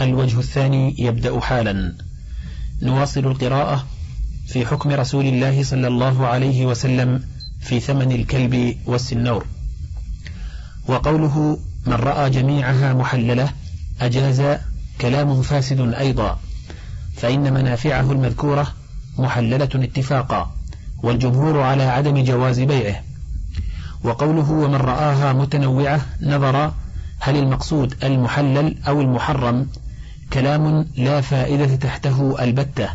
الوجه الثاني يبدأ حالا. نواصل القراءة في حكم رسول الله صلى الله عليه وسلم في ثمن الكلب والسنور. وقوله من رأى جميعها محللة أجاز كلام فاسد أيضا. فإن منافعه المذكورة محللة اتفاقا والجمهور على عدم جواز بيعه. وقوله ومن رآها متنوعة نظر هل المقصود المحلل أو المحرم كلام لا فائدة تحته البتة.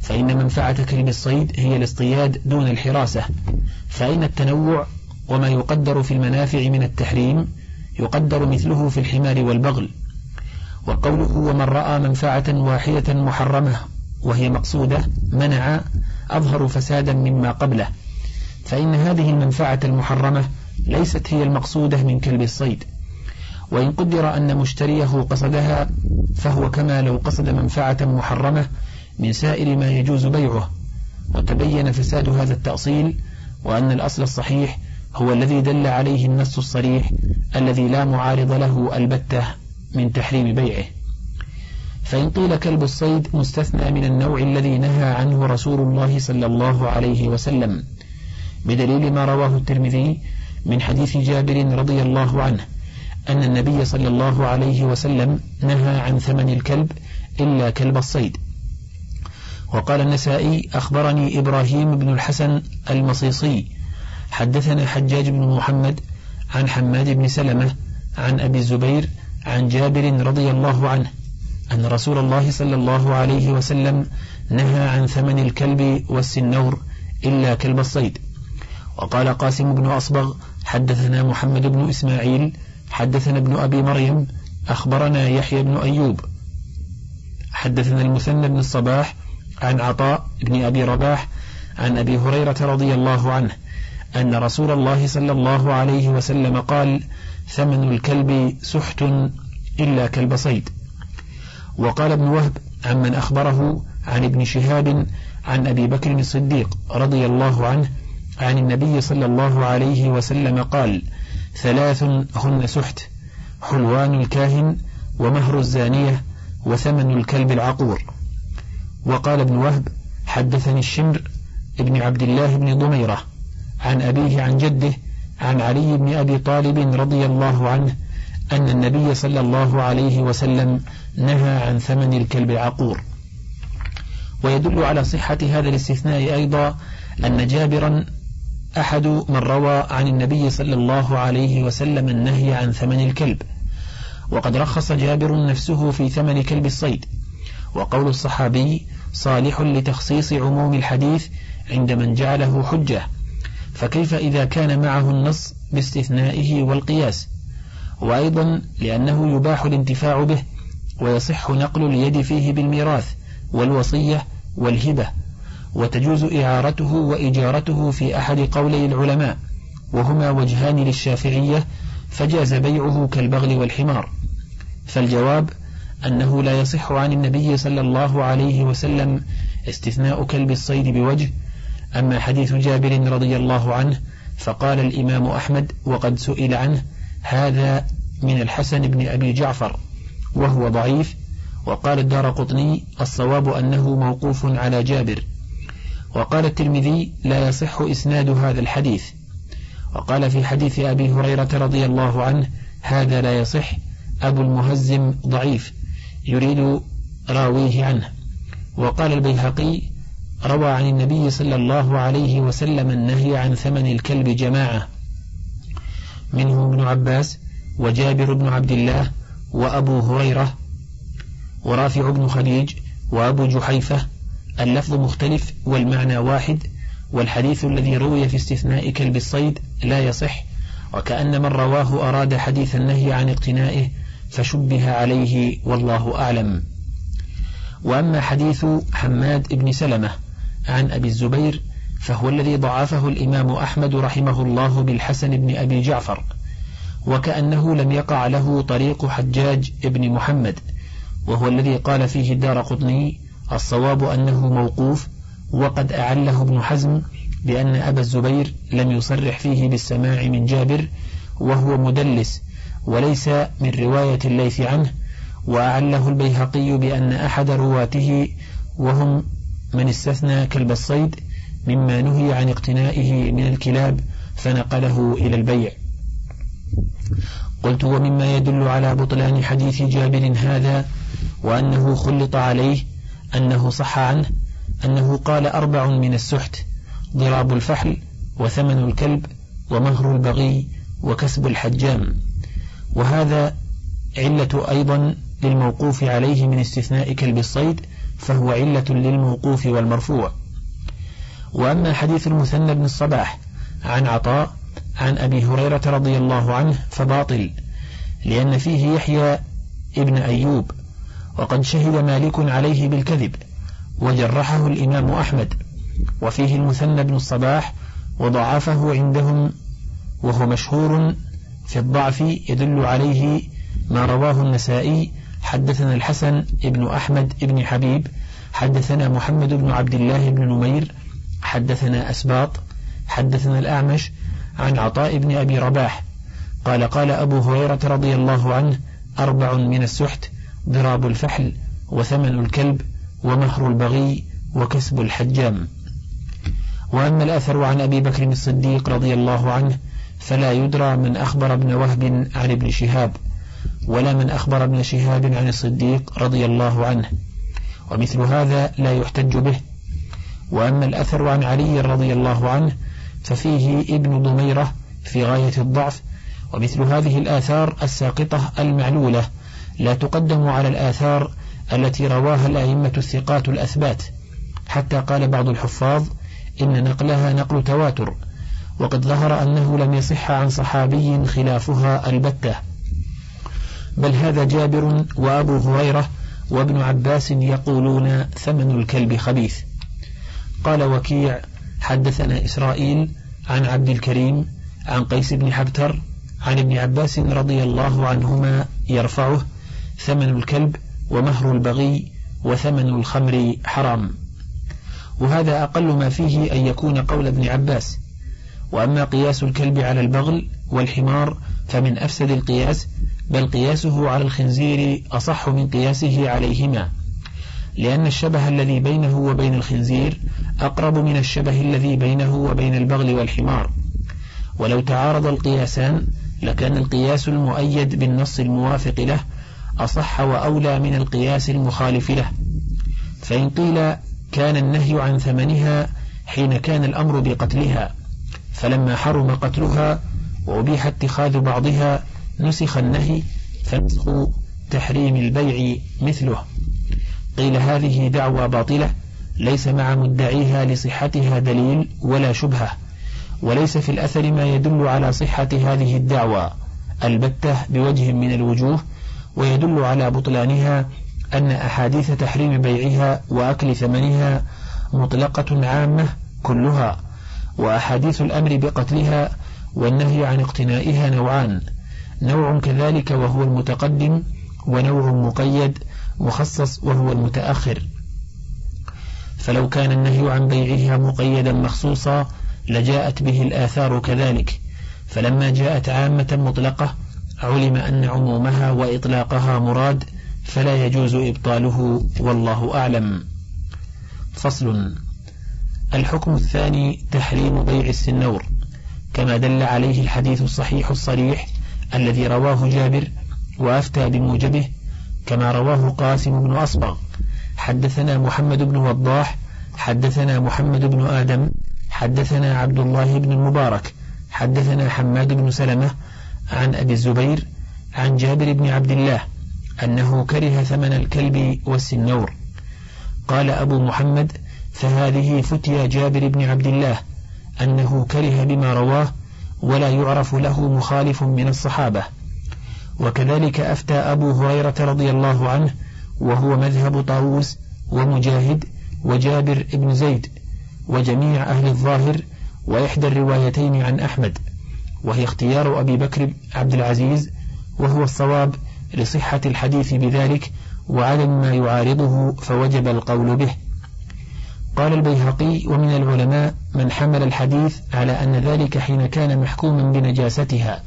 فإن منفعة كلب الصيد هي الاصطياد دون الحراسة. فإن التنوع وما يقدر في المنافع من التحريم يقدر مثله في الحمار والبغل. وقوله ومن رأى منفعة واحدة محرمة وهي مقصودة منع أظهر فسادا مما قبله. فإن هذه المنفعة المحرمة ليست هي المقصودة من كلب الصيد. وإن قدر أن مشتريه قصدها فهو كما لو قصد منفعة محرمة من سائر ما يجوز بيعه وتبين فساد هذا التأصيل وأن الأصل الصحيح هو الذي دل عليه النص الصريح الذي لا معارض له البتة من تحريم بيعه. فإن قيل كلب الصيد مستثنى من النوع الذي نهى عنه رسول الله صلى الله عليه وسلم بدليل ما رواه الترمذي من حديث جابر رضي الله عنه. أن النبي صلى الله عليه وسلم نهى عن ثمن الكلب إلا كلب الصيد. وقال النسائي أخبرني إبراهيم بن الحسن المصيصي حدثنا حجاج بن محمد عن حماد بن سلمة عن أبي الزبير عن جابر رضي الله عنه أن رسول الله صلى الله عليه وسلم نهى عن ثمن الكلب والسنور إلا كلب الصيد. وقال قاسم بن أصبغ حدثنا محمد بن إسماعيل حدثنا ابن أبي مريم أخبرنا يحيى بن أيوب. حدثنا المثنى بن الصباح عن عطاء بن أبي رباح عن أبي هريرة رضي الله عنه أن رسول الله صلى الله عليه وسلم قال ثمن الكلب سحت إلا كلب صيد وقال ابن وهب عمن أخبره عن ابن شهاب عن أبي بكر الصديق رضي الله عنه عن النبي صلى الله عليه وسلم قال ثلاث هن سحت حلوان الكاهن ومهر الزانية وثمن الكلب العقور. وقال ابن وهب حدثني الشمر ابن عبد الله بن ضميرة عن أبيه عن جده عن علي بن أبي طالب رضي الله عنه أن النبي صلى الله عليه وسلم نهى عن ثمن الكلب العقور. ويدل على صحة هذا الاستثناء أيضا أن جابرا أحد من روى عن النبي صلى الله عليه وسلم النهي عن ثمن الكلب. وقد رخص جابر نفسه في ثمن كلب الصيد. وقول الصحابي صالح لتخصيص عموم الحديث عند من جعله حجة. فكيف إذا كان معه النص باستثنائه والقياس؟ وأيضا لأنه يباح الانتفاع به ويصح نقل اليد فيه بالميراث والوصية والهبة. وتجوز إعارته وإجارته في أحد قولي العلماء وهما وجهان للشافعية فجاز بيعه كالبغل والحمار. فالجواب أنه لا يصح عن النبي صلى الله عليه وسلم استثناء كلب الصيد بوجه أما حديث جابر رضي الله عنه فقال الإمام أحمد وقد سئل عنه هذا من الحسن بن أبي جعفر وهو ضعيف وقال الدار قطني الصواب أنه موقوف على جابر. وقال الترمذي لا يصح إسناد هذا الحديث. وقال في حديث أبي هريرة رضي الله عنه هذا لا يصح أبو المهزم ضعيف يريد راويه عنه. وقال البيهقي روى عن النبي صلى الله عليه وسلم النهي عن ثمن الكلب جماعة. منهم ابن عباس وجابر بن عبد الله وأبو هريرة ورافع بن خديج وأبو جحيفة اللفظ مختلف والمعنى واحد والحديث الذي روي في استثناء كلب الصيد لا يصح وكأن من رواه أراد حديث النهي عن اقتنائه فشبه عليه والله أعلم. وأما حديث حماد بن سلمة عن أبي الزبير فهو الذي ضعفه الإمام أحمد رحمه الله بالحسن بن أبي جعفر وكأنه لم يقع له طريق حجاج بن محمد وهو الذي قال فيه الدار قطني الصواب أنه موقوف وقد أعله ابن حزم بأن أبا الزبير لم يصرح فيه بالسماع من جابر وهو مدلس وليس من رواية الليث عنه وأعله البيهقي بأن أحد رواته وهم من استثنى كلب الصيد مما نهي عن اقتنائه من الكلاب فنقله إلى البيع. قلت ومما يدل على بطلان حديث جابر هذا وأنه خلط عليه أنه صح عنه أنه قال أربع من السحت ضراب الفحل وثمن الكلب ومهر البغي وكسب الحجام. وهذا علة أيضا للموقوف عليه من استثناء كلب الصيد فهو علة للموقوف والمرفوع. وأما حديث المثنى بن الصباح عن عطاء عن أبي هريرة رضي الله عنه فباطل لأن فيه يحيى ابن أيوب وقد شهد مالك عليه بالكذب وجرحه الإمام أحمد وفيه المثنى بن الصباح وضعفه عندهم وهو مشهور في الضعف يدل عليه ما رواه النسائي حدثنا الحسن ابن أحمد ابن حبيب حدثنا محمد بن عبد الله بن نمير حدثنا أسباط حدثنا الأعمش عن عطاء بن أبي رباح قال قال أبو هريرة رضي الله عنه أربع من السحت ضراب الفحل وثمن الكلب ومهر البغي وكسب الحجام. وأما الأثر عن أبي بكر الصديق رضي الله عنه فلا يدرى من أخبر ابن وهب عن ابن شهاب ولا من أخبر ابن شهاب عن الصديق رضي الله عنه ومثل هذا لا يحتج به. وأما الأثر عن علي رضي الله عنه ففيه ابن ضميرة في غاية الضعف ومثل هذه الآثار الساقطة المعلولة. لا تقدم على الآثار التي رواها الأئمة الثقات الأثبات. حتى قال بعض الحفاظ إن نقلها نقل تواتر وقد ظهر أنه لم يصح عن صحابي خلافها البتة. بل هذا جابر وأبو هريرة وابن عباس يقولون ثمن الكلب خبيث. قال وكيع حدثنا إسرائيل عن عبد الكريم عن قيس بن حبتر عن ابن عباس رضي الله عنهما يرفعه ثمن الكلب ومهر البغي وثمن الخمر حرام. وهذا أقل ما فيه أن يكون قول ابن عباس. وأما قياس الكلب على البغل والحمار فمن أفسد القياس بل قياسه على الخنزير أصح من قياسه عليهما. لأن الشبه الذي بينه وبين الخنزير أقرب من الشبه الذي بينه وبين البغل والحمار. ولو تعارض القياسان لكان القياس المؤيد بالنص الموافق له أصح وأولى من القياس المخالف له. فإن قيل كان النهي عن ثمنها حين كان الأمر بقتلها فلما حرم قتلها وأبيح اتخاذ بعضها نسخ النهي فنسخ تحريم البيع مثله. قيل هذه دعوى باطلة ليس مع مدعيها لصحتها دليل ولا شبهة وليس في الأثر ما يدل على صحة هذه الدعوى البتة بوجه من الوجوه ويدل على بطلانها أن أحاديث تحريم بيعها وأكل ثمنها مطلقة عامة كلها وأحاديث الأمر بقتلها والنهي عن اقتنائها نوعان نوع كذلك وهو المتقدم ونوع مقيد مخصص وهو المتأخر. فلو كان النهي عن بيعها مقيدا مخصوصا لجاءت به الآثار كذلك فلما جاءت عامة مطلقة علم أن عمومها وإطلاقها مراد فلا يجوز إبطاله والله أعلم. فصل. الحكم الثاني تحريم بيع السنور. كما دل عليه الحديث الصحيح الصريح الذي رواه جابر وأفتى بموجبه كما رواه قاسم بن أصبغ. حدثنا محمد بن وضاح حدثنا محمد بن آدم حدثنا عبد الله بن المبارك حدثنا حماد بن سلمة عن أبي الزبير عن جابر بن عبد الله أنه كره ثمن الكلب والسنور. قال أبو محمد فهذه فتيا جابر بن عبد الله أنه كره بما رواه ولا يعرف له مخالف من الصحابة. وكذلك أفتى أبو هريرة رضي الله عنه وهو مذهب طاووس ومجاهد وجابر بن زيد وجميع أهل الظاهر وإحدى الروايتين عن أحمد. وهي اختيار أبي بكر عبد العزيز وهو الصواب لصحة الحديث بذلك وعدم ما يعارضه فوجب القول به. قال البيهقي ومن العلماء من حمل الحديث على أن ذلك حين كان محكوما بنجاستها.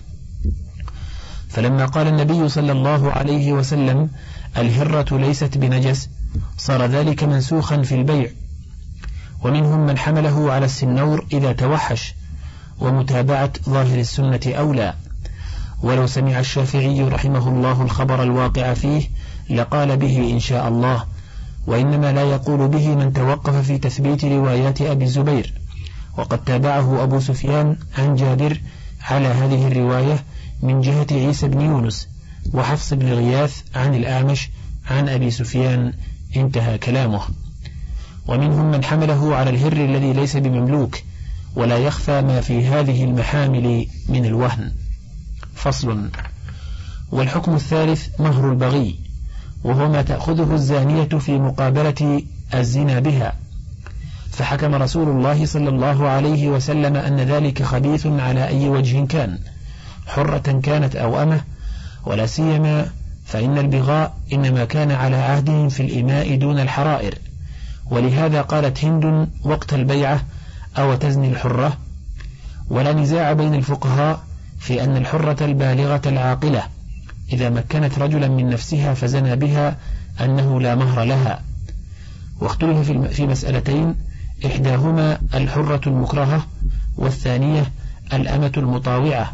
فلما قال النبي صلى الله عليه وسلم الهرة ليست بنجس صار ذلك منسوخا في البيع. ومنهم من حمله على السنور إذا توحش ومتابعة ظاهر السنة أولى. ولو سمع الشافعي رحمه الله الخبر الواقع فيه لقال به إن شاء الله وإنما لا يقول به من توقف في تثبيت روايات أبي الزبير. وقد تابعه أبو سفيان عن جابر على هذه الرواية من جهة عيسى بن يونس وحفص بن غياث عن الأعمش عن أبي سفيان. انتهى كلامه. ومنهم من حمله على الهر الذي ليس بمملوك ولا يخفى ما في هذه المحامل من الوهن. فصل. والحكم الثالث مهر البغي وهو ما تأخذه الزانية في مقابلة الزنا بها. فحكم رسول الله صلى الله عليه وسلم أن ذلك خبيث على أي وجه كان حرة كانت أو أمة ولا سيما فإن البغاء إنما كان على عهدهم في الإماء دون الحرائر. ولهذا قالت هند وقت البيعة أو تزني الحرة. ولا نزاع بين الفقهاء في أن الحرة البالغة العاقلة. إذا مكنت رجلا من نفسها فزنى بها أنه لا مهر لها. واختلف في مسألتين. إحداهما الحرة المكرهة والثانية الأمة المطاوعة.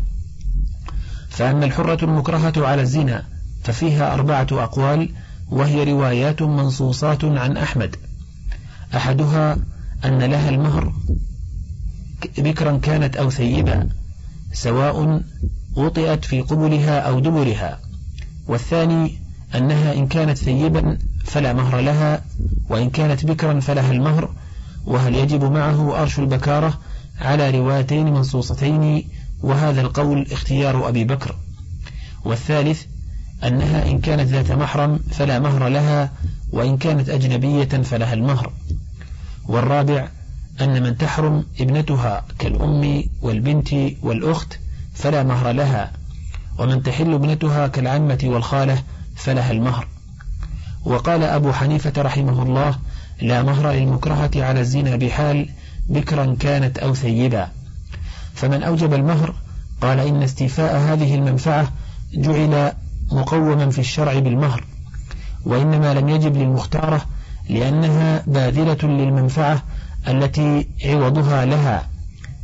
فأما الحرة المكرهة على الزنا ففيها أربعة أقوال وهي روايات منصوصات عن أحمد. أحدها أن لها المهر. بكرا كانت أو ثيبا سواء وطئت في قبلها أو دبرها. والثاني أنها إن كانت ثيبا فلا مهر لها وإن كانت بكرا فلها المهر. وهل يجب معه أرش البكارة على روايتين منصوصتين؟ وهذا القول اختيار أبي بكر. والثالث أنها إن كانت ذات محرم فلا مهر لها وإن كانت أجنبية فلها المهر. والرابع أن من تحرم ابنتها كالأم والبنت والأخت فلا مهر لها ومن تحل ابنتها كالعمة والخالة فلها المهر. وقال أبو حنيفة رحمه الله لا مهر للمكرهة على الزنا بحال بكرا كانت أو ثيبا فمن أوجب المهر قال إن استيفاء هذه المنفعة جعل مقوما في الشرع بالمهر وإنما لم يجب للمختارة لأنها باذلة للمنفعة التي عوضها لها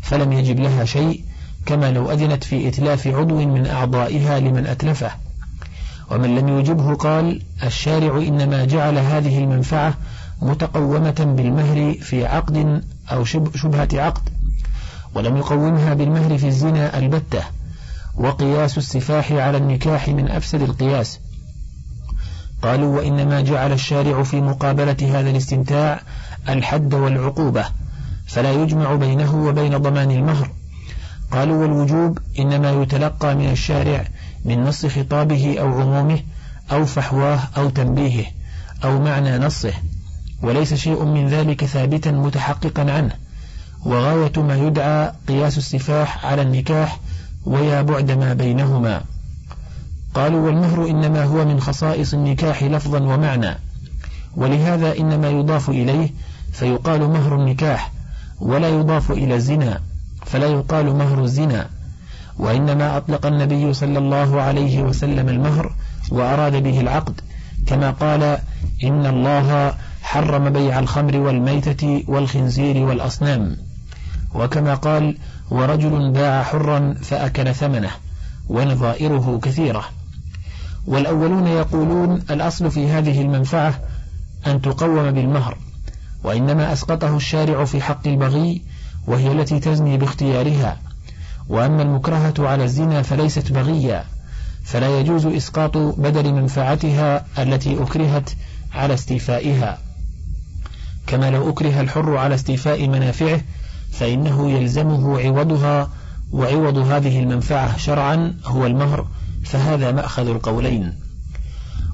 فلم يجب لها شيء كما لو أذنت في إتلاف عضو من أعضائها لمن أتلفه. ومن لم يجبه قال الشارع إنما جعل هذه المنفعة متقومة بالمهر في عقد أو شبهة عقد ولم يقومها بالمهر في الزنا البتة وقياس السفاح على النكاح من أفسد القياس. قالوا وإنما جعل الشارع في مقابلة هذا الاستمتاع الحد والعقوبة فلا يجمع بينه وبين ضمان المهر. قالوا والوجوب إنما يتلقى من الشارع من نص خطابه أو عمومه أو فحواه أو تنبيهه أو معنى نصه وليس شيء من ذلك ثابتا متحققا عنه. وغاية ما يدعى قياس السفاح على النكاح ويا بعد ما بينهما. قالوا والمهر إنما هو من خصائص النكاح لفظا ومعنى. ولهذا إنما يضاف إليه فيقال مهر النكاح ولا يضاف إلى الزنا فلا يقال مهر الزنا. وإنما أطلق النبي صلى الله عليه وسلم المهر وأراد به العقد كما قال إن الله حرم بيع الخمر والميتة والخنزير والأصنام. وكما قال ورجل باع حرا فأكل ثمنه ونظائره كثيرة. والأولون يقولون الأصل في هذه المنفعة أن تقوم بالمهر وإنما أسقطه الشارع في حق البغي وهي التي تزني باختيارها. وأما المكرهة على الزنا فليست بغيا فلا يجوز إسقاط بدل منفعتها التي أكرهت على استيفائها. كما لو أكره الحر على استيفاء منافعه فإنه يلزمه عوضها وعوض هذه المنفعة شرعا هو المهر. فهذا مأخذ القولين.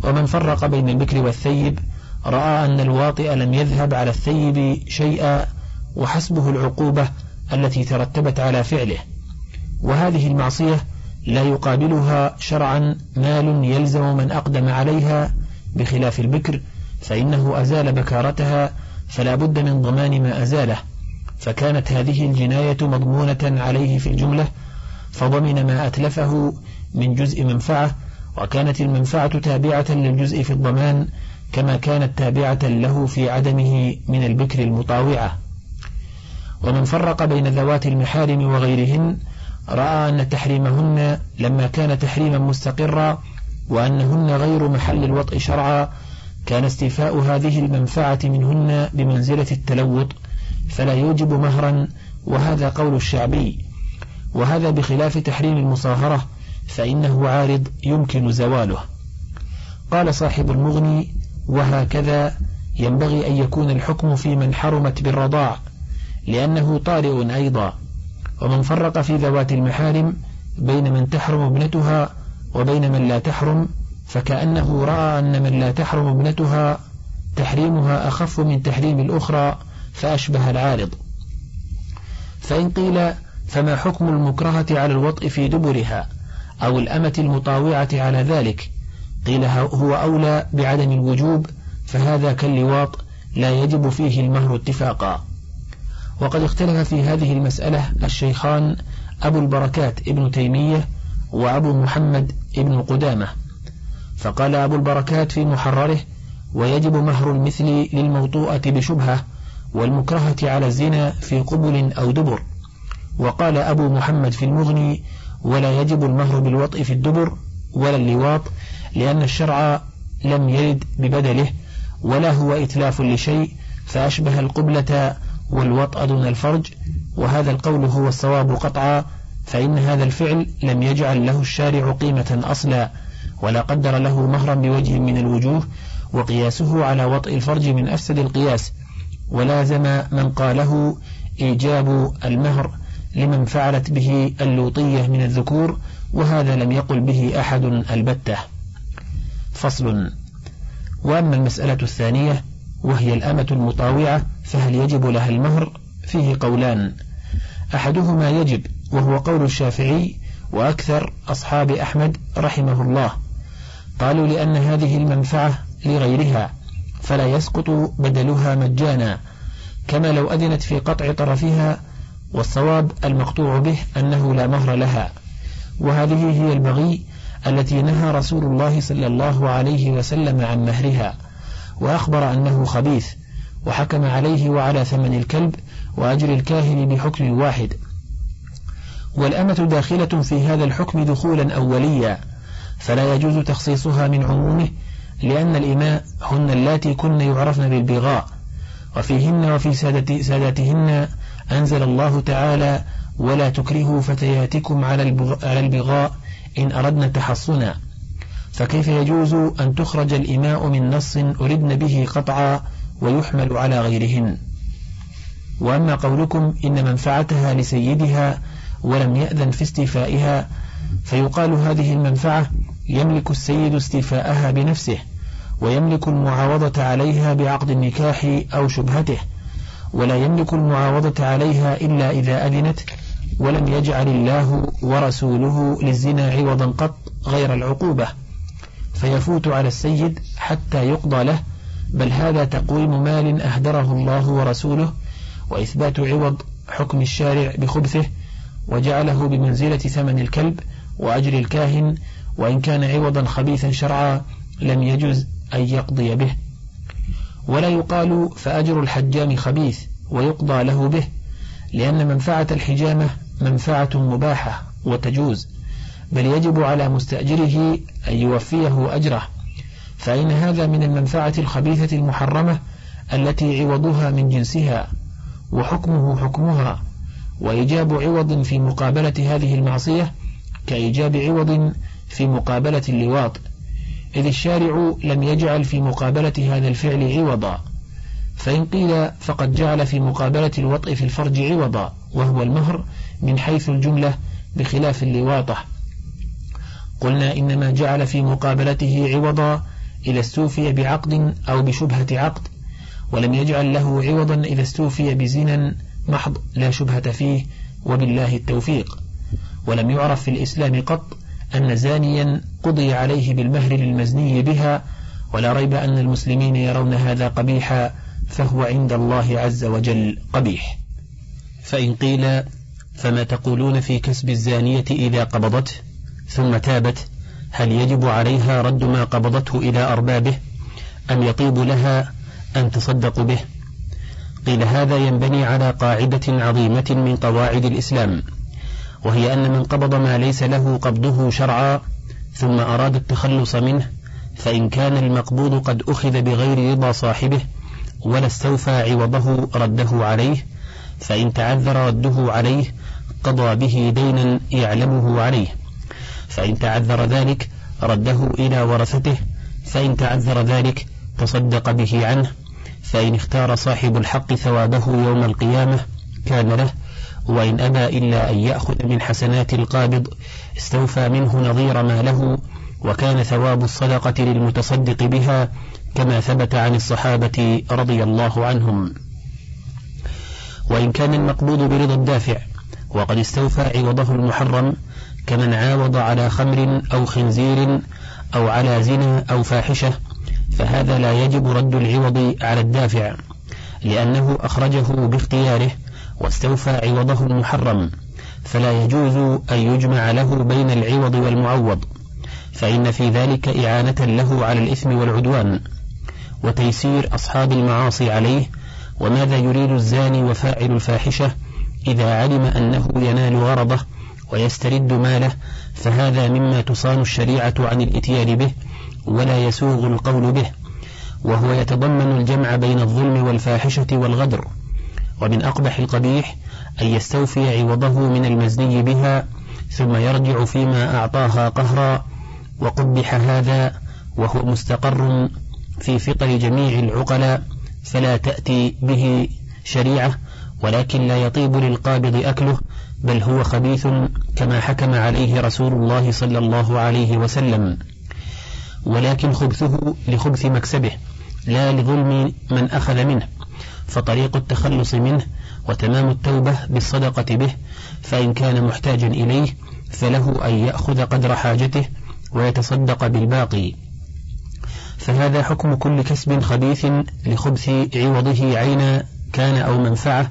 ومن فرق بين البكر والثيب رأى أن الواطئ لم يذهب على الثيب شيئا وحسبه العقوبة التي ترتبت على فعله. وهذه المعصية لا يقابلها شرعا مال يلزم من أقدم عليها. بخلاف البكر فإنه أزال بكارتها فلا بد من ضمان ما أزاله. فكانت هذه الجناية مضمونة عليه في الجملة فضمن ما أتلفه من جزء منفعة وكانت المنفعة تابعة للجزء في الضمان كما كانت تابعة له في عدمه من البكر المطاوعة. ومن فرق بين ذوات المحارم وغيرهن رأى أن تحريمهن لما كان تحريما مستقرا وأنهن غير محل الوطء شرعا كان استيفاء هذه المنفعة منهن بمنزلة التلوط فلا يوجب مهرا وهذا قول الشعبي. وهذا بخلاف تحريم المصاهرة فإنه عارض يمكن زواله. قال صاحب المغني وهكذا ينبغي أن يكون الحكم في من حرمت بالرضاع لأنه طارئ أيضا. ومن فرق في ذوات المحارم بين من تحرم ابنتها وبين من لا تحرم فكأنه رأى أن من لا تحرم ابنتها تحريمها أخف من تحريم الأخرى فأشبه العارض. فإن قيل فما حكم المكرهة على الوطء في دبرها؟ أو الأمة المطاوعة على ذلك. قيل هو أولى بعدم الوجوب فهذا كاللواط لا يجب فيه المهر اتفاقا. وقد اختلف في هذه المسألة الشيخان أبو البركات ابن تيمية وأبو محمد ابن قدامة. فقال أبو البركات في محرره ويجب مهر المثل للموطوءة بشبهة والمكرهة على الزنا في قبل أو دبر وقال أبو محمد في المغني ولا يجب المهر بالوطء في الدبر ولا اللواط لأن الشرع لم يرد ببدله ولا هو إتلاف لشيء فأشبه القبلة والوطأ دون الفرج وهذا القول هو الصواب قطعا فإن هذا الفعل لم يجعل له الشارع قيمة أصلا ولا قدر له مهرا بوجه من الوجوه وقياسه على وطئ الفرج من أفسد القياس ولازم من قاله إيجاب المهر لمن فعلت به اللوطية من الذكور وهذا لم يقل به أحد البتة. فصل. وأما المسألة الثانية وهي الأمة المطاوعة فهل يجب لها المهر؟ فيه قولان. أحدهما يجب وهو قول الشافعي وأكثر أصحاب أحمد رحمه الله. قالوا لأن هذه المنفعة لغيرها فلا يسقط بدلها مجانا كما لو أذنت في قطع طرفها والصواب المقطوع به أنه لا مهر لها. وهذه هي البغي التي نهى رسول الله صلى الله عليه وسلم عن مهرها. وأخبر أنه خبيث وحكم عليه وعلى ثمن الكلب وأجر الكاهن بحكم واحد. والأمة داخلة في هذا الحكم دخولا أوليا فلا يجوز تخصيصها من عمومه لأن الإماء هن اللاتي كن يعرفن بالبغاء. وفيهن وفي سادتهن أنزل الله تعالى ولا تكرهوا فتياتكم على البغاء إن أردنا تحصنا. فكيف يجوز أن تخرج الإماء من نص أردن به قطعا ويحمل على غيرهن؟ وأما قولكم إن منفعتها لسيدها ولم يأذن في استيفائها فيقال هذه المنفعة يملك السيد استيفاءها بنفسه. ويملك المعاوضة عليها بعقد النكاح أو شبهته ولا يملك المعاوضة عليها إلا إذا أذنت ولم يجعل الله ورسوله للزنا عوضا قط غير العقوبة. فيفوت على السيد حتى يقضى له بل هذا تقويم مال أهدره الله ورسوله وإثبات عوض حكم الشارع بخبثه وجعله بمنزلة ثمن الكلب وأجر الكاهن وإن كان عوضا خبيثا شرعا لم يجز أن يقضي به. ولا يقال فأجر الحجام خبيث ويقضى له به لأن منفعة الحجامة منفعة مباحة وتجوز بل يجب على مستأجره أن يوفيه أجره. فإن هذا من المنفعة الخبيثة المحرمة التي عوضها من جنسها وحكمه حكمها وإيجاب عوض في مقابلة هذه المعصية كإيجاب عوض في مقابلة اللواط. إذ الشارع لم يجعل في مقابلة هذا الفعل عوضا. فإن قيل فقد جعل في مقابلة الوطء في الفرج عوضا وهو المهر من حيث الجملة بخلاف اللواطة. قلنا إنما جعل في مقابلته عوضا إذا استوفي بعقد أو بشبهة عقد ولم يجعل له عوضا إذا استوفي بزنا محض لا شبهة فيه وبالله التوفيق. ولم يعرف في الإسلام قط أن زانيا قضي عليه بالمهر للمزني بها ولا ريب أن المسلمين يرون هذا قبيحا فهو عند الله عز وجل قبيح. فإن قيل فما تقولون في كسب الزانية إذا قبضته؟ ثم تابت هل يجب عليها رد ما قبضته إلى أربابه؟ أم يطيب لها أن تصدق به؟ قيل هذا ينبني على قاعدة عظيمة من قواعد الإسلام. وهي أن من قبض ما ليس له قبضه شرعا ثم أراد التخلص منه فإن كان المقبوض قد أخذ بغير رضا صاحبه ولا استوفى عوضه رده عليه فإن تعذر رده عليه قضى به دينا يعلمه عليه. فإن تعذر ذلك رده إلى ورثته فإن تعذر ذلك تصدق به عنه فإن اختار صاحب الحق ثوابه يوم القيامة كان له وإن أبى إلا أن يأخذ من حسنات القابض استوفى منه نظير ما له وكان ثواب الصدقة للمتصدق بها كما ثبت عن الصحابة رضي الله عنهم. وإن كان المقبوض برضا الدافع وقد استوفى عوضه المحرم كمن عاوض على خمر أو خنزير أو على زنا أو فاحشة فهذا لا يجب رد العوض على الدافع لأنه أخرجه باختياره واستوفى عوضه المحرم فلا يجوز أن يجمع له بين العوض والمعوض فإن في ذلك إعانة له على الإثم والعدوان. وتيسير أصحاب المعاصي عليه وماذا يريد الزاني وفاعل الفاحشة إذا علم أنه ينال غرضه ويسترد ماله فهذا مما تصان الشريعة عن الإتيان به ولا يسوغ القول به وهو يتضمن الجمع بين الظلم والفاحشة والغدر. ومن أقبح القبيح أن يستوفي عوضه من المزني بها ثم يرجع فيما أعطاها قهرا وقبح هذا وهو مستقر في فطر جميع العقلاء فلا تأتي به شريعة ولكن لا يطيب للقابض أكله بل هو خبيث كما حكم عليه رسول الله صلى الله عليه وسلم. ولكن خبثه لخبث مكسبه لا لظلم من أخذ منه. فطريق التخلص منه وتمام التوبة بالصدقة به فإن كان محتاجا إليه فله أن يأخذ قدر حاجته ويتصدق بالباقي. فهذا حكم كل كسب خبيث لخبث عوضه عينا كان أو منفعة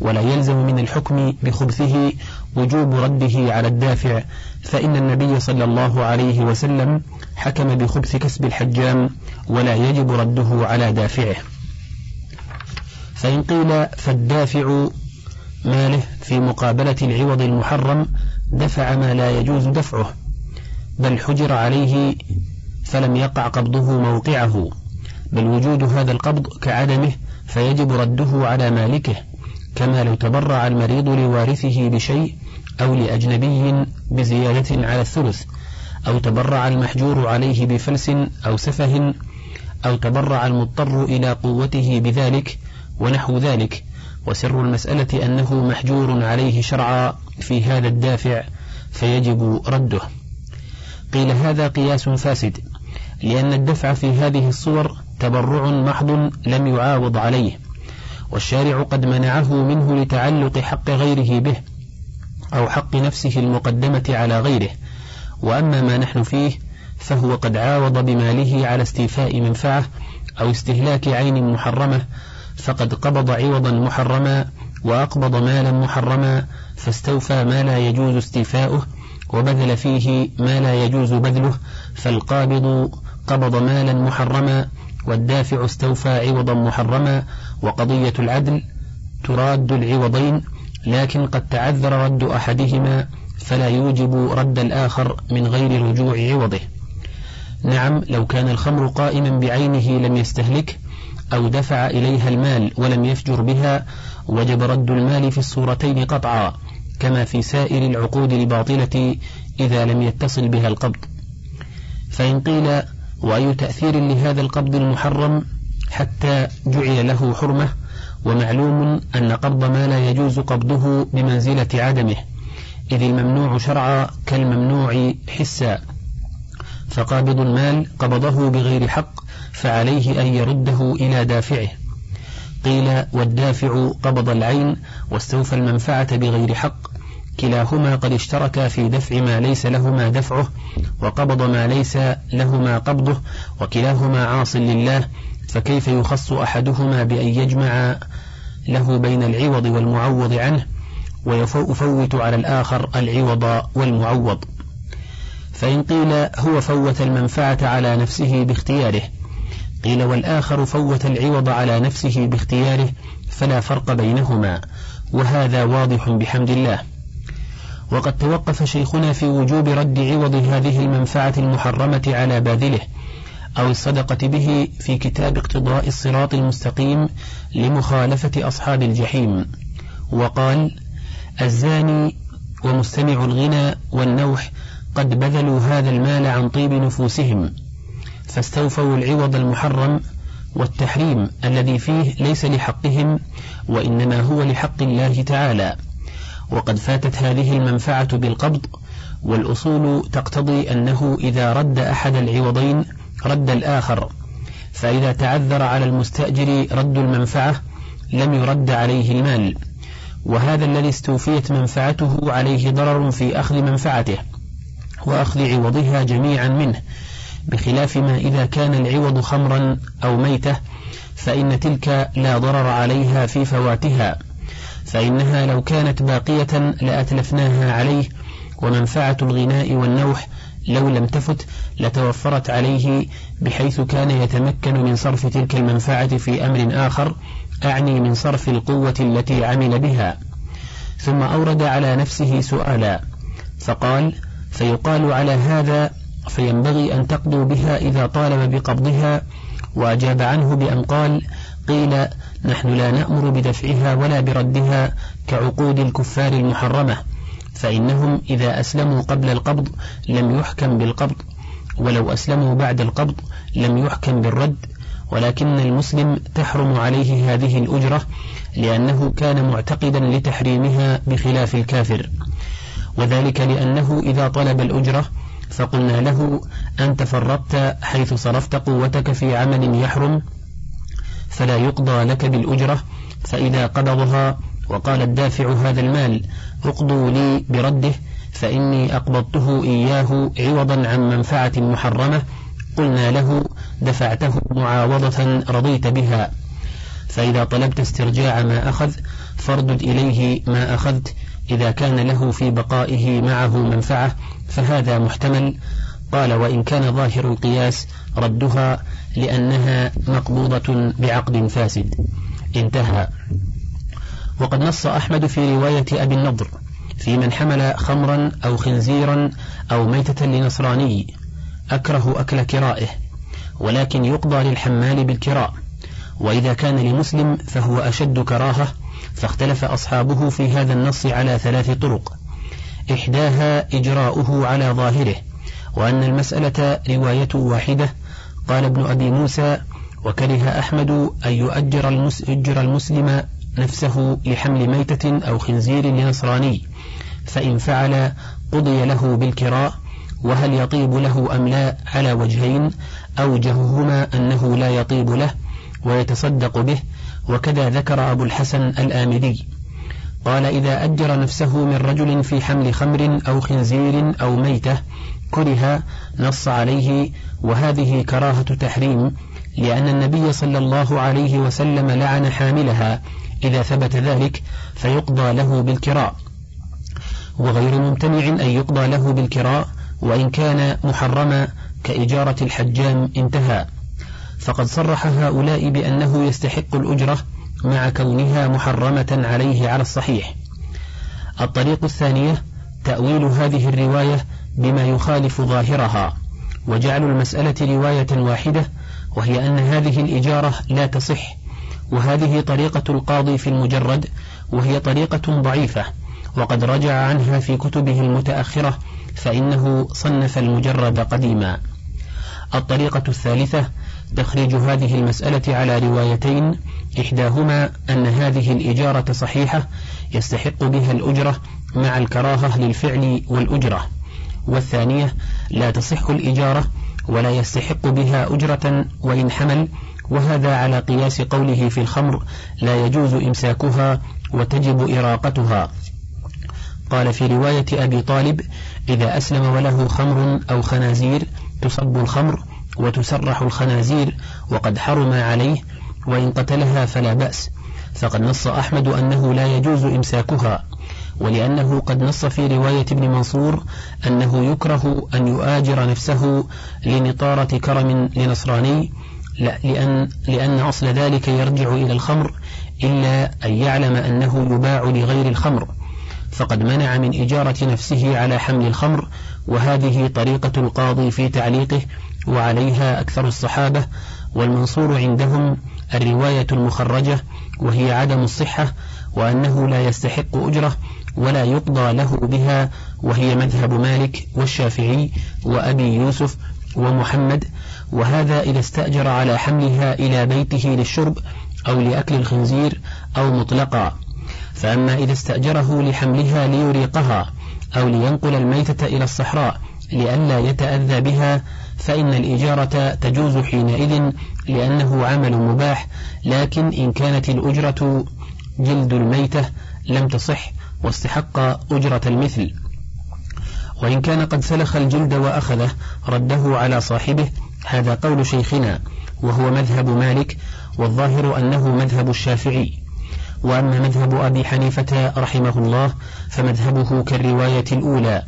ولا يلزم من الحكم بخبثه وجوب رده على الدافع فإن النبي صلى الله عليه وسلم حكم بخبث كسب الحجام ولا يجب رده على دافعه. فإن قيل فالدافع ماله في مقابلة العوض المحرم دفع ما لا يجوز دفعه بل حجر عليه فلم يقع قبضه موقعه بل وجود هذا القبض كعدمه فيجب رده على مالكه كما لو تبرع المريض لوارثه بشيء أو لأجنبي بزيادة على الثلث أو تبرع المحجور عليه بفلس أو سفه أو تبرع المضطر إلى قوته بذلك ونحو ذلك. وسر المسألة أنه محجور عليه شرعا في هذا الدافع فيجب رده. قيل هذا قياس فاسد لأن الدفع في هذه الصور تبرع محض لم يعاوض عليه والشارع قد منعه منه لتعلق حق غيره به أو حق نفسه المقدمة على غيره. وأما ما نحن فيه فهو قد عاوض بماله على استيفاء منفعة أو استهلاك عين محرمة فقد قبض عوضا محرما وأقبض مالا محرما فاستوفى ما لا يجوز استيفاؤه وبذل فيه ما لا يجوز بذله فالقابض قبض مالا محرما والدافع استوفى عوضا محرما وقضية العدل تراد العوضين لكن قد تعذر رد أحدهما فلا يوجب رد الآخر من غير رجوع عوضه. نعم لو كان الخمر قائما بعينه لم يستهلك أو دفع إليها المال ولم يفجر بها وجب رد المال في الصورتين قطعا كما في سائر العقود الباطلة إذا لم يتصل بها القبض. فإن قيل وأي تأثير لهذا القبض المحرم؟ حتى جعل له حرمة ومعلوم أن قبض ما لا يجوز قبضه بمنزلة عدمه إذ الممنوع شرعا كالممنوع حسا. فقابض المال قبضه بغير حق فعليه أن يرده إلى دافعه. قيل والدافع قبض العين واستوفى المنفعة بغير حق. كلاهما قد اشتركا في دفع ما ليس لهما دفعه وقبض ما ليس لهما قبضه وكلاهما عاص لله فكيف يخص أحدهما بأن يجمع له بين العوض والمعوض عنه؟ ويفوت على الآخر العوض والمعوض. فإن قيل هو فوت المنفعة على نفسه باختياره. قيل والآخر فوت العوض على نفسه باختياره فلا فرق بينهما وهذا واضح بحمد الله. وقد توقف شيخنا في وجوب رد عوض هذه المنفعة المحرمة على باذله أو الصدقة به في كتاب اقتضاء الصراط المستقيم لمخالفة أصحاب الجحيم. وقال الزاني ومستمع الغنى والنوح قد بذلوا هذا المال عن طيب نفوسهم. فاستوفوا العوض المحرم والتحريم الذي فيه ليس لحقهم وإنما هو لحق الله تعالى. وقد فاتت هذه المنفعة بالقبض والأصول تقتضي أنه إذا رد أحد العوضين رد الآخر. فإذا تعذر على المستأجر رد المنفعة لم يرد عليه المال. وهذا الذي استوفيت منفعته عليه ضرر في أخذ منفعته وأخذ عوضها جميعا منه. بخلاف ما إذا كان العوض خمرا أو ميتة فإن تلك لا ضرر عليها في فواتها. فإنها لو كانت باقية لأتلفناها عليه ومنفعة الغناء والنوح لو لم تفت لتوفرت عليه بحيث كان يتمكن من صرف تلك المنفعة في أمر آخر أعني من صرف القوة التي عمل بها. ثم أورد على نفسه سؤالا فقال فيقال على هذا فينبغي أن تقضوا بها إذا طالب بقبضها وأجاب عنه بأن قال قيل نحن لا نأمر بدفعها ولا بردها كعقود الكفار المحرمة فإنهم إذا أسلموا قبل القبض لم يحكم بالقبض ولو أسلموا بعد القبض لم يحكم بالرد ولكن المسلم تحرم عليه هذه الأجرة لأنه كان معتقدا لتحريمها بخلاف الكافر وذلك لأنه إذا طلب الأجرة فقلنا له أنت فرطت حيث صرفت قوتك في عمل يحرم فلا يقضى لك بالأجرة فإذا قبضها وقال الدافع هذا المال اقضوا لي برده فإني أقبضته إياه عوضا عن منفعة محرمة قلنا له دفعته معاوضة رضيت بها. فإذا طلبت استرجاع ما أخذ فاردد إليه ما أخذت إذا كان له في بقائه معه منفعة فهذا محتمل. قال وإن كان ظاهر القياس ردها لأنها مقبوضة بعقد فاسد. انتهى. وقد نص أحمد في رواية أبي النضر في من حمل خمرا أو خنزيرا أو ميتة لنصراني أكره أكل كرائه ولكن يقضى للحمال بالكراء وإذا كان لمسلم فهو أشد كراهة فاختلف أصحابه في هذا النص على ثلاث طرق. إحداها إجراؤه على ظاهره وأن المسألة رواية واحدة. قال ابن أبي موسى وكره أحمد أن يؤجر المسلم نفسه لحمل ميتة أو خنزير لنصراني فإن فعل قضي له بالكراء وهل يطيب له أم لا على وجهين أوجههما أنه لا يطيب له ويتصدق به وكذا ذكر أبو الحسن الآمدي. قال إذا أجر نفسه من رجل في حمل خمر أو خنزير أو ميتة كره نص عليه وهذه كراهة تحريم لأن النبي صلى الله عليه وسلم لعن حاملها. إذا ثبت ذلك فيقضى له بالكراء وغير ممتنع أن يقضى له بالكراء وإن كان محرما كإجارة الحجام انتهى. فقد صرح هؤلاء بأنه يستحق الأجرة مع كونها محرمة عليه على الصحيح. الطريق الثانية تأويل هذه الرواية بما يخالف ظاهرها وجعل المسألة رواية واحدة وهي أن هذه الإجارة لا تصح وهذه طريقة القاضي في المجرد وهي طريقة ضعيفة وقد رجع عنها في كتبه المتأخرة فإنه صنف المجرد قديما. الطريقة الثالثة تخريج هذه المسألة على روايتين إحداهما أن هذه الإجارة صحيحة يستحق بها الأجرة مع الكراهة للفعل والأجرة والثانية لا تصح الإجارة ولا يستحق بها أجرة وإن حمل وهذا على قياس قوله في الخمر لا يجوز إمساكها وتجب إراقتها. قال في رواية أبي طالب إذا أسلم وله خمر أو خنازير تصب الخمر وتسرح الخنازير وقد حرم عليه وإن قتلها فلا بأس. فقد نص أحمد أنه لا يجوز إمساكها ولأنه قد نص في رواية ابن منصور أنه يكره أن يؤاجر نفسه لنطارة كرم لنصراني لأن, لأن أصل ذلك يرجع إلى الخمر إلا أن يعلم أنه يباع لغير الخمر. فقد منع من إجارة نفسه على حمل الخمر وهذه طريقة القاضي في تعليقه وعليها أكثر الصحابة والمنصور عندهم الرواية المخرجة وهي عدم الصحة وأنه لا يستحق أجرة ولا يقضى له بها وهي مذهب مالك والشافعي وأبي يوسف ومحمد وهذا إذا استأجر على حملها إلى بيته للشرب أو لأكل الخنزير أو مطلقا. فأما إذا استأجره لحملها ليريقها أو لينقل الميتة إلى الصحراء لئلا يتأذى بها فإن الإجارة تجوز حينئذ لأنه عمل مباح لكن إن كانت الأجرة جلد الميتة لم تصح واستحق أجرة المثل. وإن كان قد سلخ الجلد وأخذه رده على صاحبه هذا قول شيخنا وهو مذهب مالك والظاهر أنه مذهب الشافعي. وأما مذهب أبي حنيفة رحمه الله فمذهبه كالرواية الأولى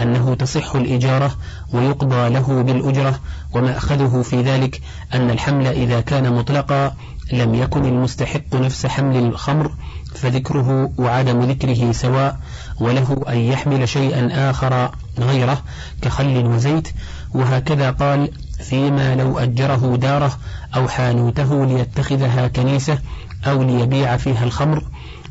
أنه تصح الإجارة ويقضى له بالأجرة ومأخذه في ذلك أن الحمل إذا كان مطلقا لم يكن المستحق نفس حمل الخمر فذكره وعدم ذكره سواء وله أن يحمل شيئا آخر غيره كخل وزيت وهكذا قال فيما لو أجره داره أو حانوته ليتخذها كنيسة أو ليبيع فيها الخمر.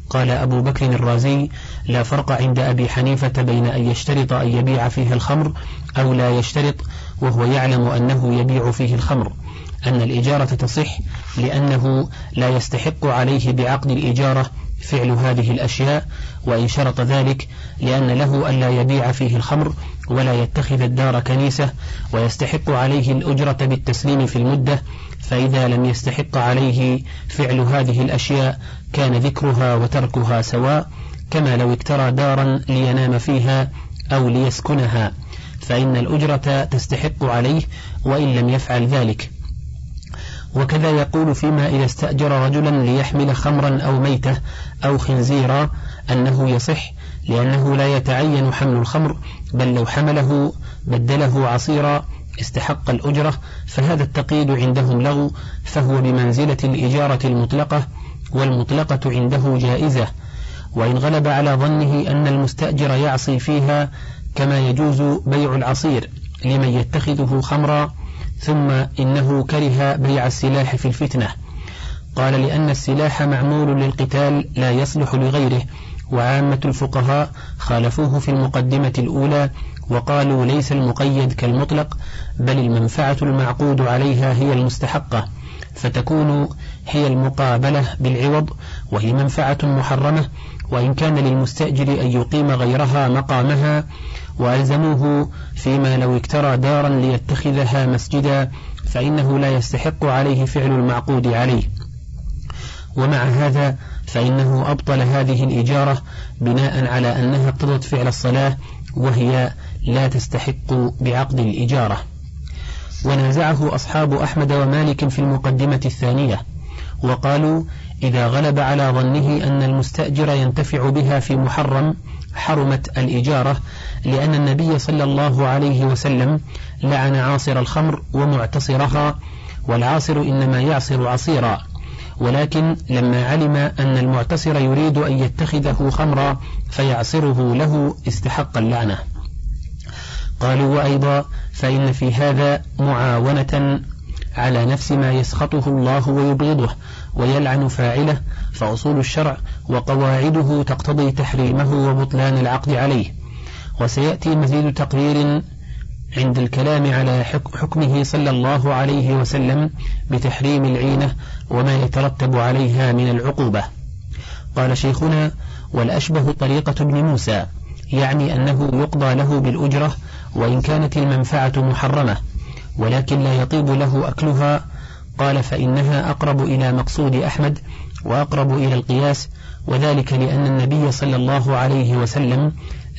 قال أبو بكر الرازي لا فرق عند أبي حنيفة بين أن يشترط أن يبيع فيها الخمر أو لا يشترط وهو يعلم أنه يبيع فيه الخمر. أن الإجارة تصح لأنه لا يستحق عليه بعقد الإجارة فعل هذه الأشياء وإن شرط ذلك لأن له ألا يبيع فيه الخمر ولا يتخذ الدار كنيسة ويستحق عليه الأجرة بالتسليم في المدة فإذا لم يستحق عليه فعل هذه الأشياء كان ذكرها وتركها سواء كما لو اكترى دارا لينام فيها أو ليسكنها فإن الأجرة تستحق عليه وإن لم يفعل ذلك. وكذا يقول فيما إذا استأجر رجلا ليحمل خمرا أو ميتة أو خنزيرا أنه يصح لأنه لا يتعين حمل الخمر بل لو حمله بدله عصيرا استحق الأجرة فهذا التقييد عندهم لغو فهو بمنزلة الإجارة المطلقة والمطلقة عنده جائزة. وإن غلب على ظنه أن المستأجر يعصي فيها كما يجوز بيع العصير لمن يتخذه خمرا ثم إنه كره بيع السلاح في الفتنة. قال لأن السلاح معمول للقتال لا يصلح لغيره وعامة الفقهاء خالفوه في المقدمة الأولى وقالوا ليس المقيد كالمطلق بل المنفعة المعقود عليها هي المستحقة فتكون هي المقابلة بالعوض وهي منفعة محرمة وإن كان للمستأجر أن يقيم غيرها مقامها وألزموه فيما لو اكترى دارا ليتخذها مسجدا فإنه لا يستحق عليه فعل المعقود عليه. ومع هذا فإنه أبطل هذه الإجارة بناء على أنها اقتضت فعل الصلاة وهي لا تستحق بعقد الإجارة. ونازعه أصحاب أحمد ومالك في المقدمة الثانية. وقالوا إذا غلب على ظنه أن المستأجر ينتفع بها في محرم حرمت الإجارة لأن النبي صلى الله عليه وسلم لعن عاصر الخمر ومعتصرها والعاصر إنما يعصر عصيرا. ولكن لما علم أن المعتصر يريد أن يتخذه خمرا فيعصره له استحق اللعنة. قالوا وأيضا فإن في هذا معاونة على نفس ما يسخطه الله ويبغضه. ويلعن فاعله فأصول الشرع وقواعده تقتضي تحريمه وبطلان العقد عليه. وسيأتي مزيد تقرير عند الكلام على حكمه صلى الله عليه وسلم بتحريم العينة وما يترتب عليها من العقوبة. قال شيخنا والأشبه طريقة ابن موسى يعني أنه يقضى له بالأجرة وإن كانت المنفعة محرمة ولكن لا يطيب له أكلها قال فإنها أقرب إلى مقصود أحمد وأقرب إلى القياس وذلك لأن النبي صلى الله عليه وسلم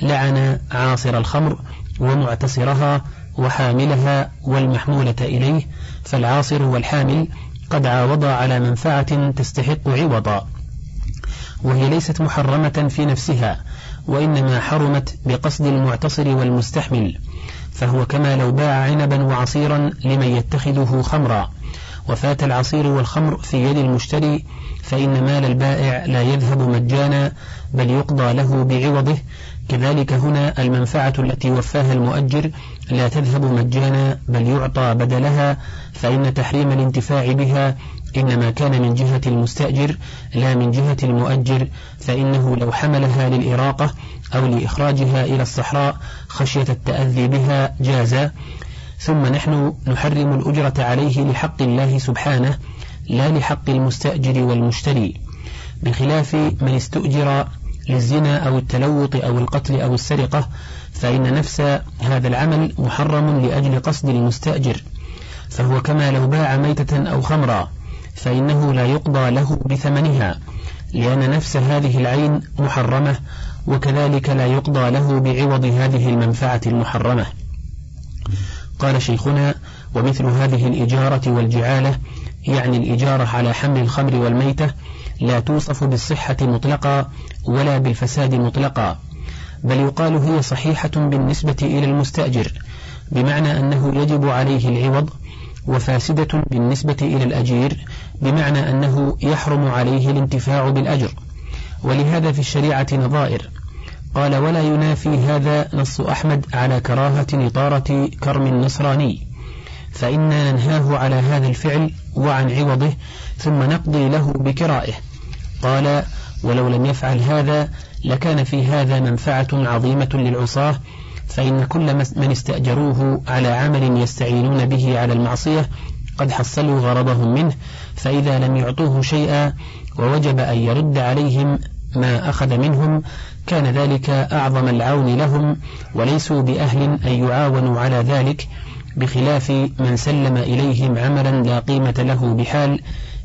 لعن عاصر الخمر ومعتصرها وحاملها والمحمولة إليه فالعاصر والحامل قد عاوضا على منفعة تستحق عوضا. وهي ليست محرمة في نفسها وإنما حرمت بقصد المعتصر والمستحمل فهو كما لو باع عنبا وعصيرا لمن يتخذه خمرا. وفات العصير والخمر في يد المشتري فإن مال البائع لا يذهب مجانا بل يقضى له بعوضه. كذلك هنا المنفعة التي وفاها المؤجر لا تذهب مجانا بل يعطى بدلها فإن تحريم الانتفاع بها إنما كان من جهة المستأجر لا من جهة المؤجر. فإنه لو حملها للإراقة أو لإخراجها إلى الصحراء خشية التأذي بها جاز. ثم نحن نحرم الأجرة عليه لحق الله سبحانه لا لحق المستأجر والمشتري. بخلاف من استؤجر للزنا أو التلوط أو القتل أو السرقة فإن نفس هذا العمل محرم لأجل قصد المستأجر. فهو كما لو باع ميتة أو خمرا فإنه لا يقضى له بثمنها لأن نفس هذه العين محرمة وكذلك لا يقضى له بعوض هذه المنفعة المحرمة. قال شيخنا ومثل هذه الإجارة والجعالة يعني الإجارة على حمل الخمر والميتة لا توصف بالصحة مطلقا ولا بالفساد مطلقا بل يقال هي صحيحة بالنسبة إلى المستأجر بمعنى أنه يجب عليه العوض وفاسدة بالنسبة إلى الأجير بمعنى أنه يحرم عليه الانتفاع بالأجر. ولهذا في الشريعة نظائر قال ولا ينافي هذا نص أحمد على كراهة نطارة كرم النصراني. فإنا ننهاه على هذا الفعل وعن عوضه ثم نقضي له بكرائه. قال ولو لم يفعل هذا لكان في هذا منفعة عظيمة للعصاة فإن كل من استأجروه على عمل يستعينون به على المعصية قد حصلوا غرضهم منه فإذا لم يعطوه شيئا ووجب أن يرد عليهم ما أخذ منهم كان ذلك أعظم العون لهم وليسوا بأهل أن يعاونوا على ذلك بخلاف من سلم إليهم عملا لا قيمة له بحال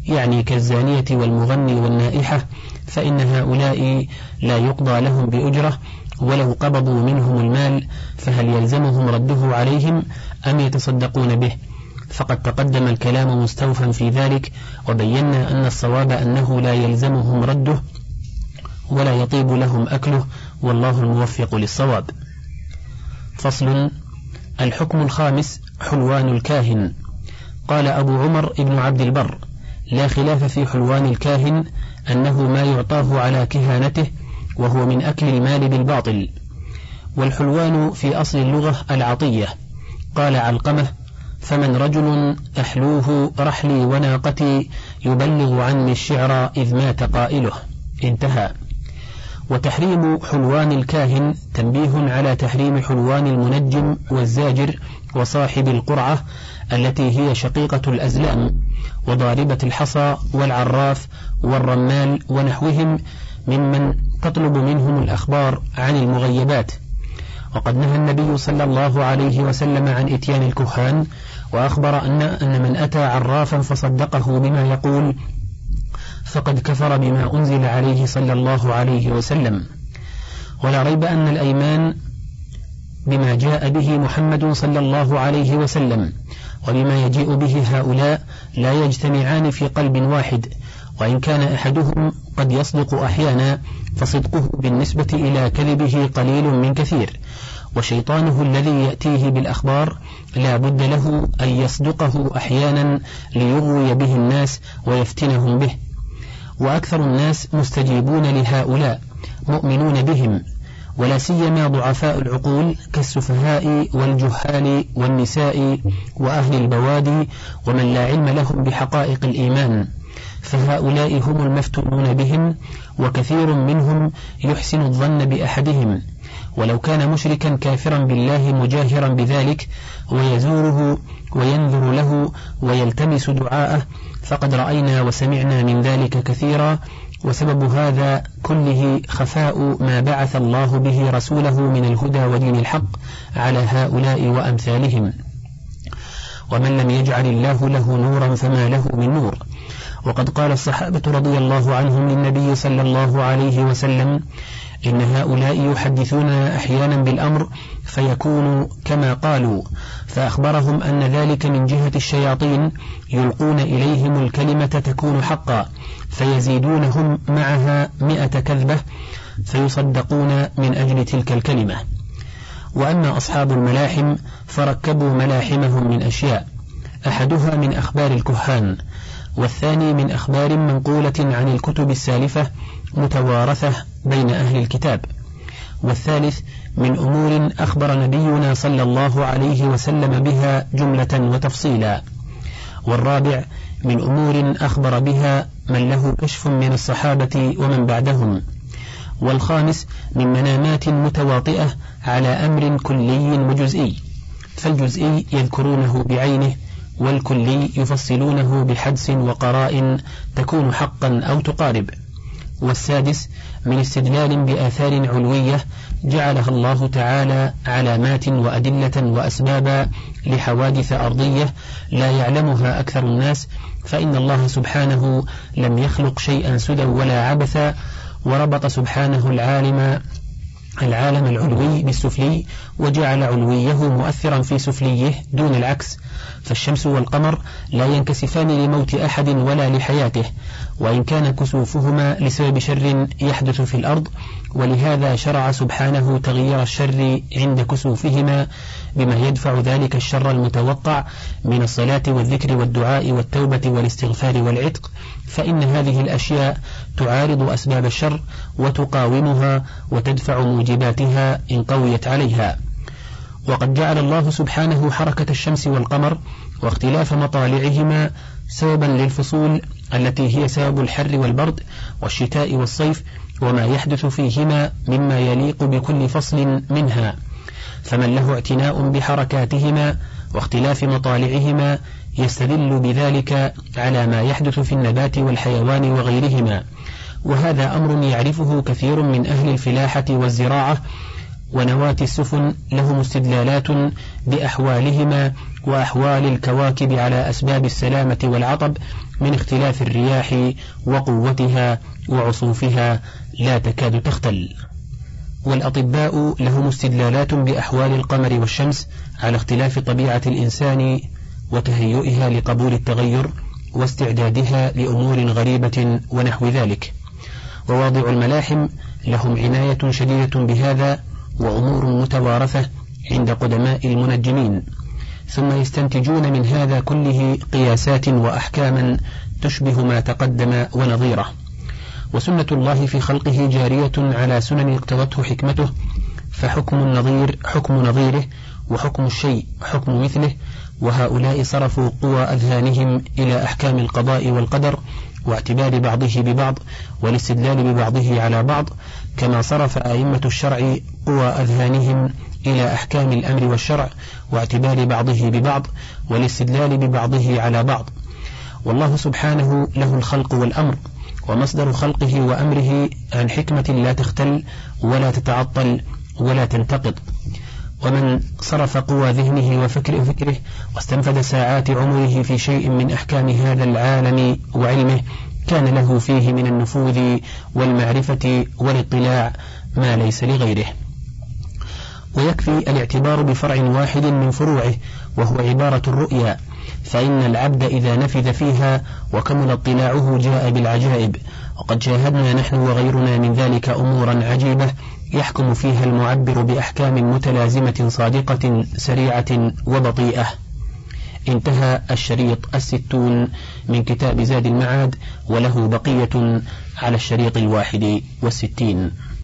يعني كالزانية والمغني والنائحة فإن هؤلاء لا يقضى لهم بأجرة ولو قبضوا منهم المال فهل يلزمهم رده عليهم أم يتصدقون به؟ فقد تقدم الكلام مستوفا في ذلك وبينا أن الصواب أنه لا يلزمهم رده ولا يطيب لهم أكله والله الموفق للصواب. فصل الحكم الخامس حلوان الكاهن. قال أبو عمر ابن عبد البر لا خلاف في حلوان الكاهن أنه ما يعطاه على كهانته وهو من أكل المال بالباطل. والحلوان في أصل اللغة العطية. قال علقمة فمن رجل أحلوه رحلي وناقتي يبلغ عني الشعر إذ مات قائله. انتهى. وتحريم حلوان الكاهن تنبيه على تحريم حلوان المنجم والزاجر وصاحب القرعة التي هي شقيقة الأزلام وضاربة الحصى والعراف والرمال ونحوهم ممن تطلب منهم الأخبار عن المغيبات. وقد نهى النبي صلى الله عليه وسلم عن إتيان الكهان وأخبر أن أن من أتى عرافا فصدقه بما يقول فقد كفر بما أنزل عليه صلى الله عليه وسلم. ولا ريب أن الأيمان بما جاء به محمد صلى الله عليه وسلم وبما يجيء به هؤلاء لا يجتمعان في قلب واحد وإن كان أحدهم قد يصدق أحيانا فصدقه بالنسبة إلى كذبه قليل من كثير وشيطانه الذي يأتيه بالأخبار لا بد له أن يصدقه أحيانا ليغوي به الناس ويفتنهم به. وأكثر الناس مستجيبون لهؤلاء مؤمنون بهم ولا سيما ضعفاء العقول كالسفهاء والجهال والنساء وأهل البوادي ومن لا علم لهم بحقائق الإيمان. فهؤلاء هم المفتونون بهم وكثير منهم يحسن الظن بأحدهم. ولو كان مشركا كافرا بالله مجاهرا بذلك ويزوره وينذر له ويلتمس دعاءه. فقد رأينا وسمعنا من ذلك كثيرا. وسبب هذا كله خفاء ما بعث الله به رسوله من الهدى ودين الحق على هؤلاء وأمثالهم. ومن لم يجعل الله له نورا فما له من نور. وقد قال الصحابة رضي الله عنهم للنبي صلى الله عليه وسلم إن هؤلاء يحدثون أحيانا بالأمر فيكون كما قالوا. فأخبرهم أن ذلك من جهة الشياطين يلقون إليهم الكلمة تكون حقا فيزيدونهم معها مئة كذبة فيصدقون من أجل تلك الكلمة. وأما أصحاب الملاحم فركبوا ملاحمهم من أشياء أحدها من أخبار الكهان والثاني من أخبار منقولة عن الكتب السالفة متوارثة بين أهل الكتاب والثالث من أمور أخبر نبينا صلى الله عليه وسلم بها جملة وتفصيلا. والرابع من أمور أخبر بها من له كشف من الصحابة ومن بعدهم. والخامس من منامات متواطئة على أمر كلي وجزئي. فالجزئي يذكرونه بعينه والكلي يفصلونه بحدس وقراء تكون حقا أو تقارب. والسادس من استدلال بآثار علوية جعلها الله تعالى علامات وأدلة وأسبابا لحوادث أرضية لا يعلمها أكثر الناس فإن الله سبحانه لم يخلق شيئا سدى ولا عبثا وربط سبحانه العالم العالم العلوي بالسفلي وجعل علويه مؤثرا في سفليه دون العكس فالشمس والقمر لا ينكسفان لموت أحد ولا لحياته وإن كان كسوفهما لسبب شر يحدث في الأرض ولهذا شرع سبحانه تغيير الشر عند كسوفهما بما يدفع ذلك الشر المتوقع من الصلاة والذكر والدعاء والتوبة والاستغفار والعتق فإن هذه الأشياء تعارض أسباب الشر وتقاومها وتدفع موجباتها إن قويت عليها. وقد جعل الله سبحانه حركة الشمس والقمر واختلاف مطالعهما سببا للفصول التي هي سبب الحر والبرد والشتاء والصيف وما يحدث فيهما مما يليق بكل فصل منها. فمن له اعتناء بحركاتهما واختلاف مطالعهما يستدل بذلك على ما يحدث في النبات والحيوان وغيرهما. وهذا أمر يعرفه كثير من أهل الفلاحة والزراعة ونواة السفن لهم استدلالات بأحوالهما وأحوال الكواكب على أسباب السلامة والعطب من اختلاف الرياح وقوتها وعصوفها لا تكاد تختل. والأطباء لهم استدلالات بأحوال القمر والشمس على اختلاف طبيعة الإنسان وتهيئها لقبول التغير واستعدادها لأمور غريبة ونحو ذلك. وواضع الملاحم لهم عناية شديدة بهذا وأمور متوارثة عند قدماء المنجمين ثم يستنتجون من هذا كله قياسات وأحكاما تشبه ما تقدم ونظيره. وسنة الله في خلقه جارية على سنن اقتضته حكمته فحكم النظير حكم نظيره وحكم الشيء حكم مثله وهؤلاء صرفوا قوى أذهانهم إلى أحكام القضاء والقدر واعتبار بعضه ببعض والاستدلال ببعضه على بعض كما صرف أئمة الشرع قوى أذهانهم إلى أحكام الأمر والشرع واعتبار بعضه ببعض والاستدلال ببعضه على بعض. والله سبحانه له الخلق والأمر ومصدر خلقه وأمره عن حكمة لا تختل ولا تتعطل ولا تنتقض. ومن صرف قوى ذهنه وفكر فكره واستنفذ ساعات عمره في شيء من أحكام هذا العالم وعلمه كان له فيه من النفوذ والمعرفة والاطلاع ما ليس لغيره. ويكفي الاعتبار بفرع واحد من فروعه وهو عبارة الرؤيا فإن العبد إذا نفذ فيها وكمل اطلاعه جاء بالعجائب وقد شاهدنا نحن وغيرنا من ذلك أمورا عجيبة يحكم فيها المعبر بأحكام متلازمة صادقة سريعة وبطيئة. انتهى الشريط الستون من كتاب زاد المعاد وله بقية على الشريط الواحد والستين.